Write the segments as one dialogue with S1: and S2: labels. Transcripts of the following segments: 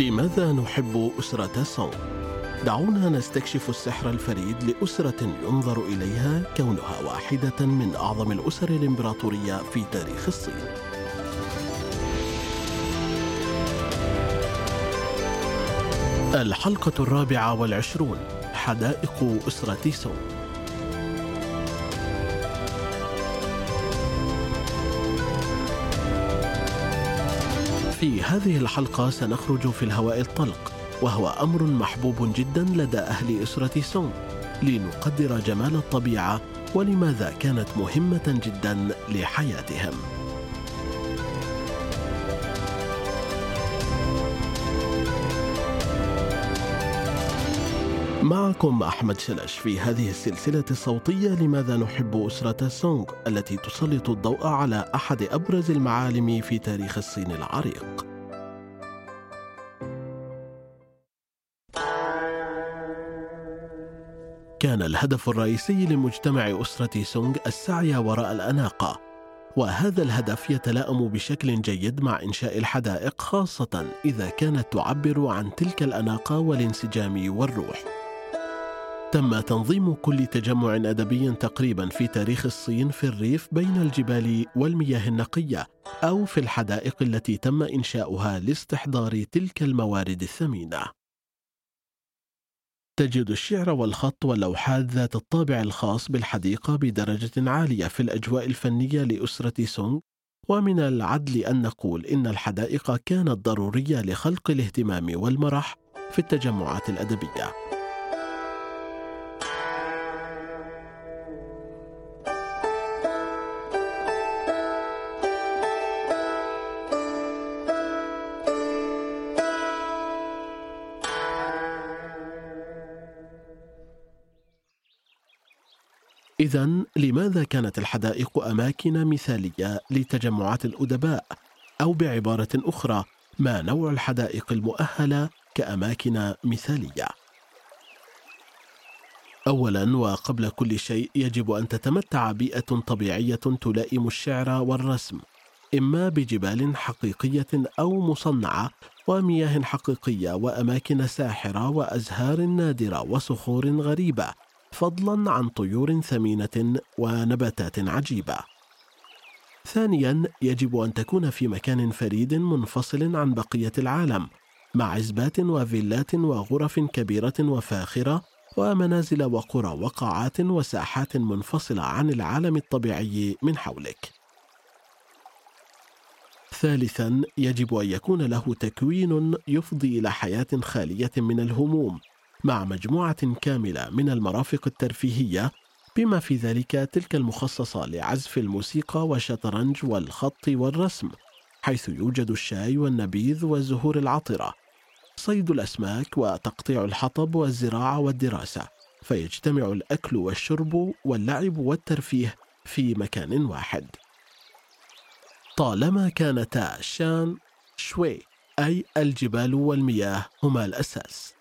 S1: لماذا نحب أسرة سونغ؟ دعونا نستكشف السحر الفريد لأسرة ينظر إليها كونها واحدة من أعظم الأسر الإمبراطورية في تاريخ الصين. الحلقة الرابعة والعشرون حدائق أسرة سونغ في هذه الحلقة سنخرج في الهواء الطلق وهو أمر محبوب جدا لدى أهل أسرة سونغ لنقدر جمال الطبيعة ولماذا كانت مهمة جدا لحياتهم. معكم أحمد شلش في هذه السلسلة الصوتية لماذا نحب أسرة سونغ التي تسلط الضوء على أحد أبرز المعالم في تاريخ الصين العريق. كان الهدف الرئيسي لمجتمع أسرة سونغ السعي وراء الأناقة وهذا الهدف يتلائم بشكل جيد مع إنشاء الحدائق خاصة إذا كانت تعبر عن تلك الأناقة والانسجام والروح تم تنظيم كل تجمع أدبي تقريبا في تاريخ الصين في الريف بين الجبال والمياه النقية أو في الحدائق التي تم إنشاؤها لاستحضار تلك الموارد الثمينة. تجد الشعر والخط واللوحات ذات الطابع الخاص بالحديقة بدرجة عالية في الأجواء الفنية لأسرة سونغ ومن العدل أن نقول إن الحدائق كانت ضرورية لخلق الاهتمام والمرح في التجمعات الأدبية. إذا لماذا كانت الحدائق أماكن مثالية لتجمعات الأدباء؟ أو بعبارة أخرى ما نوع الحدائق المؤهلة كأماكن مثالية؟ أولا وقبل كل شيء يجب أن تتمتع بيئة طبيعية تلائم الشعر والرسم إما بجبال حقيقية أو مصنعة ومياه حقيقية وأماكن ساحرة وأزهار نادرة وصخور غريبة فضلا عن طيور ثمينة ونباتات عجيبة. ثانيا يجب أن تكون في مكان فريد منفصل عن بقية العالم مع عزبات وفيلات وغرف كبيرة وفاخرة ومنازل وقرى وقاعات وساحات منفصلة عن العالم الطبيعي من حولك. ثالثا يجب أن يكون له تكوين يفضي إلى حياة خالية من الهموم مع مجموعة كاملة من المرافق الترفيهية بما في ذلك تلك المخصصة لعزف الموسيقى والشطرنج والخط والرسم حيث يوجد الشاي والنبيذ والزهور العطرة صيد الأسماك وتقطيع الحطب والزراعة والدراسة فيجتمع الأكل والشرب واللعب والترفيه في مكان واحد. طالما كانتا شان شوي أي الجبال والمياه هما الأساس.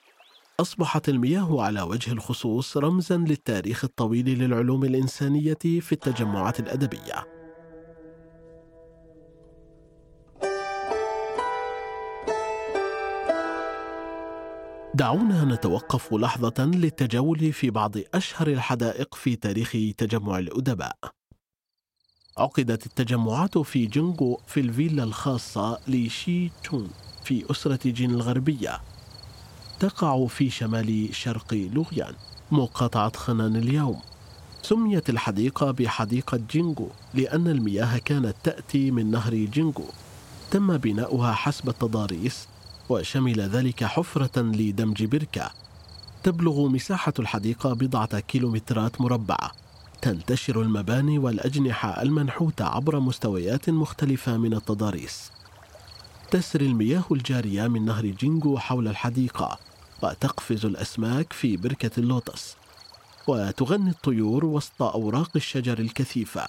S1: أصبحت المياه على وجه الخصوص رمزا للتاريخ الطويل للعلوم الإنسانية في التجمعات الأدبية. دعونا نتوقف لحظة للتجول في بعض أشهر الحدائق في تاريخ تجمع الأدباء. عقدت التجمعات في جينغو في الفيلا الخاصة لشي تشون في أسرة جين الغربية تقع في شمال شرق لويانغ مقاطعة خنان اليوم. سميت الحديقة بحديقة جينغو لأن المياه كانت تأتي من نهر جينغو. تم بناؤها حسب التضاريس وشمل ذلك حفرة لدمج بركة. تبلغ مساحة الحديقة بضعة كيلومترات مربعة. تنتشر المباني والأجنحة المنحوتة عبر مستويات مختلفة من التضاريس. تسري المياه الجارية من نهر جينغو حول الحديقة. وتقفز الأسماك في بركة اللوتس وتغني الطيور وسط أوراق الشجر الكثيفة.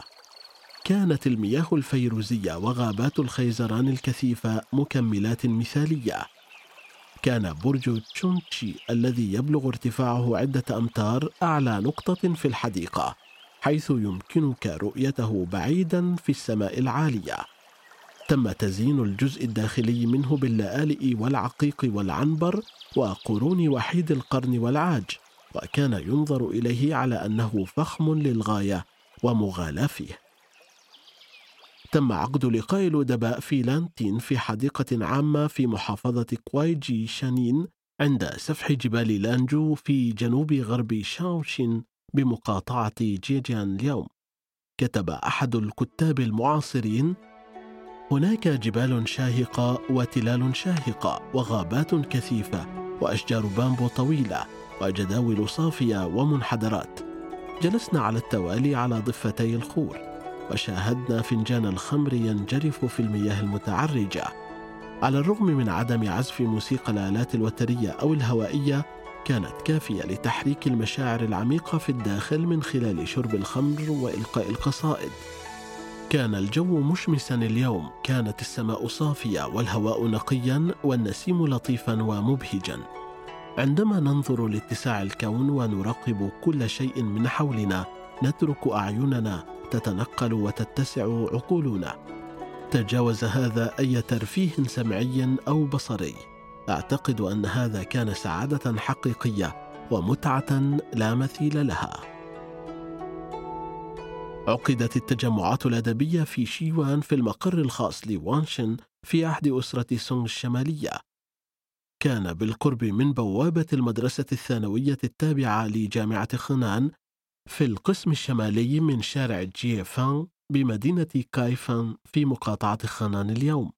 S1: كانت المياه الفيروزية وغابات الخيزران الكثيفة مكملات مثالية. كان برج تشونتشي الذي يبلغ ارتفاعه عدة أمتار أعلى نقطة في الحديقة حيث يمكنك رؤيته بعيدا في السماء العالية. تم تزيين الجزء الداخلي منه باللآلئ والعقيق والعنبر وقرون وحيد القرن والعاج وكان ينظر إليه على أنه فخم للغاية ومغالى فيه. تم عقد لقاء الأدباء في لانتين في حديقة عامة في محافظة كوايجي شانين عند سفح جبال لانجو في جنوب غرب شاوشين بمقاطعة جيجيان اليوم. كتب أحد الكتاب المعاصرين هناك جبال شاهقة وتلال شاهقة وغابات كثيفة وأشجار بامبو طويلة وجداول صافية ومنحدرات. جلسنا على التوالي على ضفتي الخور وشاهدنا فنجان الخمر ينجرف في المياه المتعرجة. على الرغم من عدم عزف موسيقى الآلات الوترية أو الهوائية كانت كافية لتحريك المشاعر العميقة في الداخل من خلال شرب الخمر وإلقاء القصائد. كان الجو مشمسا اليوم. كانت السماء صافية والهواء نقيا والنسيم لطيفا ومبهجا. عندما ننظر لاتساع الكون ونراقب كل شيء من حولنا نترك أعيننا تتنقل وتتسع عقولنا. تجاوز هذا أي ترفيه سمعي أو بصري. أعتقد أن هذا كان سعادة حقيقية ومتعة لا مثيل لها. عقدت التجمعات الأدبية في شيوان في المقر الخاص لوانشن في عهد أسرة سونغ الشمالية. كان بالقرب من بوابة المدرسة الثانوية التابعة لجامعة خنان في القسم الشمالي من شارع جيفان بمدينة كايفان في مقاطعة خنان اليوم.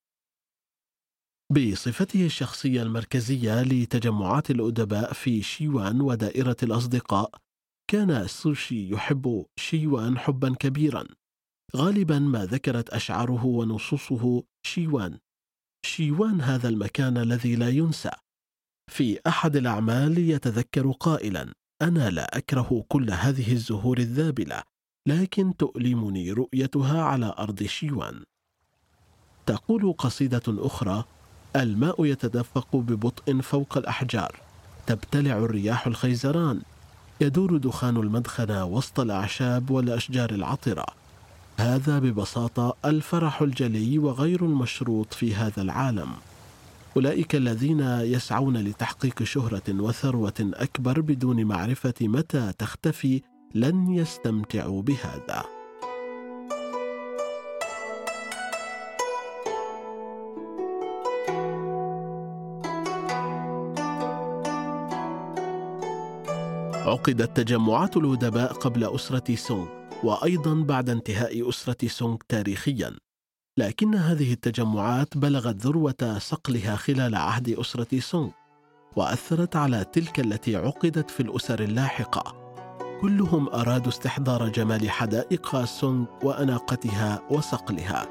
S1: بصفته الشخصية المركزية لتجمعات الأدباء في شيوان ودائرة الأصدقاء كان سوشي يحب شيوان حبا كبيرا. غالبا ما ذكرت أشعاره ونصوصه شيوان. شيوان هذا المكان الذي لا ينسى. في أحد الأعمال يتذكر قائلا أنا لا أكره كل هذه الزهور الذابلة لكن تؤلمني رؤيتها على أرض شيوان. تقول قصيدة أخرى الماء يتدفق ببطء فوق الأحجار تبتلع الرياح الخيزران يدور دخان المدخنة وسط الأعشاب والأشجار العطرة. هذا ببساطة الفرح الجلي وغير المشروط في هذا العالم. أولئك الذين يسعون لتحقيق شهرة وثروة أكبر بدون معرفة متى تختفي لن يستمتعوا بهذا. عقدت تجمعات الأدباء قبل أسرة سونغ وأيضا بعد انتهاء أسرة سونغ تاريخيا. لكن هذه التجمعات بلغت ذروة صقلها خلال عهد أسرة سونغ وأثرت على تلك التي عقدت في الأسر اللاحقة. كلهم أرادوا استحضار جمال حدائق سونغ وأناقتها وصقلها.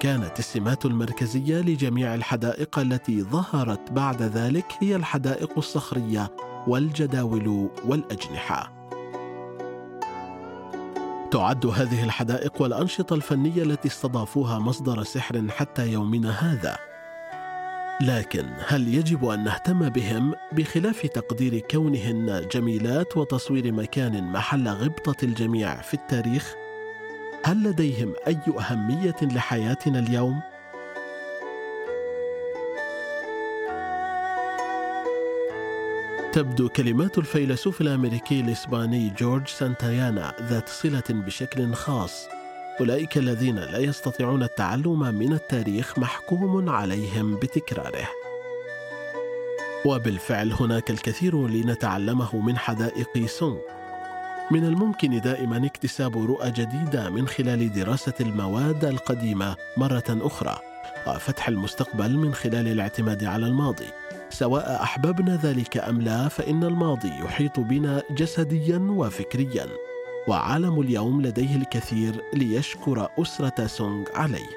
S1: كانت السمات المركزية لجميع الحدائق التي ظهرت بعد ذلك هي الحدائق الصخرية والجداول والأجنحة. تعد هذه الحدائق والأنشطة الفنية التي استضافوها مصدر سحر حتى يومنا هذا. لكن هل يجب أن نهتم بهم بخلاف تقدير كونهن جميلات وتصوير مكان محل غبطة الجميع في التاريخ؟ هل لديهم أي أهمية لحياتنا اليوم؟ تبدو كلمات الفيلسوف الأمريكي الإسباني جورج سانتايانا ذات صلة بشكل خاص. أولئك الذين لا يستطيعون التعلم من التاريخ محكوم عليهم بتكراره. وبالفعل هناك الكثير لنتعلمه من حدائق سونغ. من الممكن دائما اكتساب رؤى جديدة من خلال دراسة المواد القديمة مرة أخرى وفتح المستقبل من خلال الاعتماد على الماضي. سواء أحببنا ذلك أم لا فإن الماضي يحيط بنا جسديا وفكريا. وعالم اليوم لديه الكثير ليشكر أسرة سونغ عليه.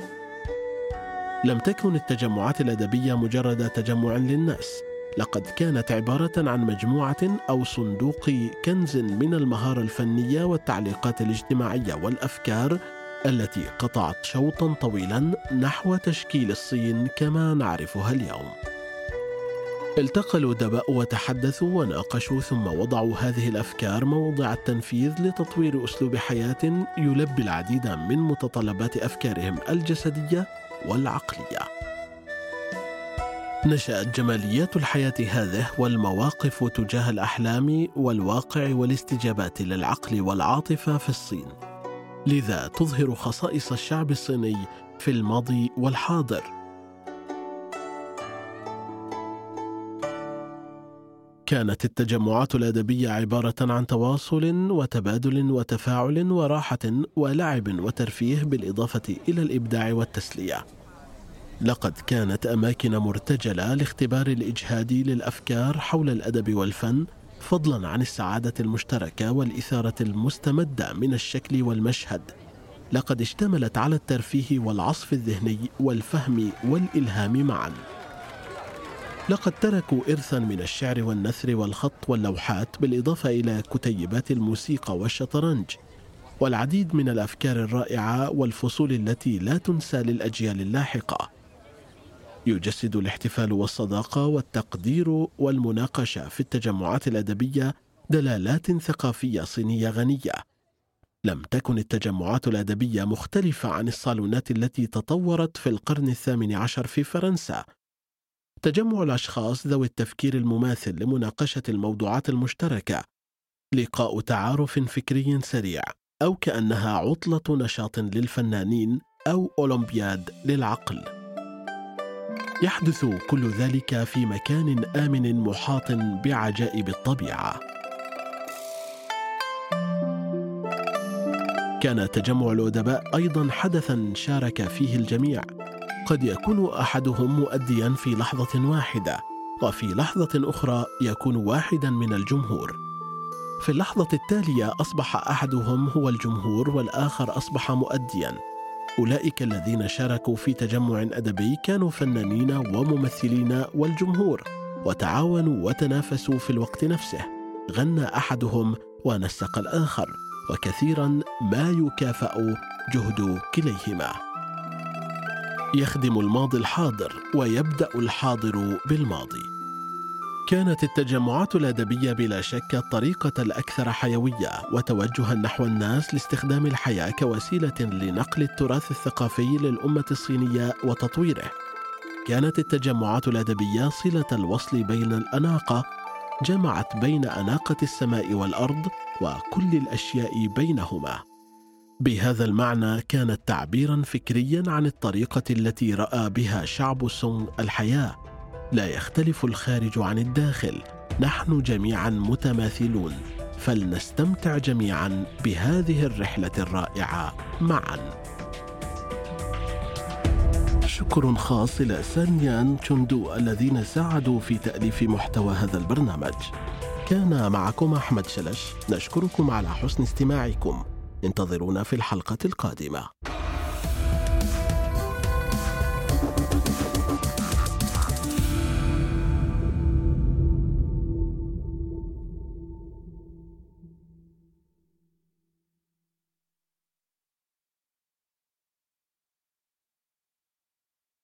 S1: لم تكن التجمعات الأدبية مجرد تجمع للناس. لقد كانت عبارة عن مجموعة أو صندوق كنز من المهارة الفنية والتعليقات الاجتماعية والأفكار التي قطعت شوطا طويلا نحو تشكيل الصين كما نعرفها اليوم. التقى الأدباء وتحدثوا وناقشوا ثم وضعوا هذه الأفكار موضع التنفيذ لتطوير أسلوب حياة يلبي العديد من متطلبات أفكارهم الجسدية والعقلية. نشأت جماليات الحياة هذه والمواقف تجاه الأحلام والواقع والاستجابات للعقل والعاطفة في الصين. لذا تظهر خصائص الشعب الصيني في الماضي والحاضر كانت التجمعات الأدبية عبارة عن تواصل وتبادل وتفاعل وراحة ولعب وترفيه بالإضافة إلى الإبداع والتسلية. لقد كانت أماكن مرتجلة لاختبار الإجهاد للأفكار حول الأدب والفن فضلا عن السعادة المشتركة والإثارة المستمدة من الشكل والمشهد. لقد اشتملت على الترفيه والعصف الذهني والفهم والإلهام معا. لقد تركوا إرثا من الشعر والنثر والخط واللوحات بالإضافة إلى كتيبات الموسيقى والشطرنج. والعديد من الأفكار الرائعة والفصول التي لا تنسى للأجيال اللاحقة. يجسد الاحتفال والصداقة والتقدير والمناقشة في التجمعات الأدبية دلالات ثقافية صينية غنية. لم تكن التجمعات الأدبية مختلفة عن الصالونات التي تطورت في القرن الثامن عشر في فرنسا. تجمع الأشخاص ذوي التفكير المماثل لمناقشة الموضوعات المشتركة. لقاء تعارف فكري سريع أو كأنها عطلة نشاط للفنانين أو أولمبياد للعقل. يحدث كل ذلك في مكان آمن محاط بعجائب الطبيعة. كان تجمع الأدباء أيضا حدثا شارك فيه الجميع. قد يكون أحدهم مؤديا في لحظة واحدة وفي لحظة أخرى يكون واحدا من الجمهور. في اللحظة التالية أصبح أحدهم هو الجمهور والآخر أصبح مؤديا. أولئك الذين شاركوا في تجمع أدبي كانوا فنانين وممثلين والجمهور وتعاونوا وتنافسوا في الوقت نفسه. غنى أحدهم ونسق الآخر وكثيرا ما يكافأ جهد كليهما. يخدم الماضي الحاضر ويبدأ الحاضر بالماضي. كانت التجمعات الأدبية بلا شك الطريقة الأكثر حيوية وتوجها نحو الناس لاستخدام الحياة كوسيلة لنقل التراث الثقافي للأمة الصينية وتطويره. كانت التجمعات الأدبية صلة الوصل بين الأناقة جمعت بين أناقة السماء والأرض وكل الأشياء بينهما. بهذا المعنى كانت تعبيرا فكريا عن الطريقة التي رأى بها شعب سونغ الحياة. لا يختلف الخارج عن الداخل نحن جميعا متماثلون. فلنستمتع جميعا بهذه الرحلة الرائعة معا. شكر خاص إلى سانيان تشوندو الذين ساعدوا في تأليف محتوى هذا البرنامج. كان معكم أحمد شلش نشكركم على حسن استماعكم. انتظرونا في الحلقة القادمة.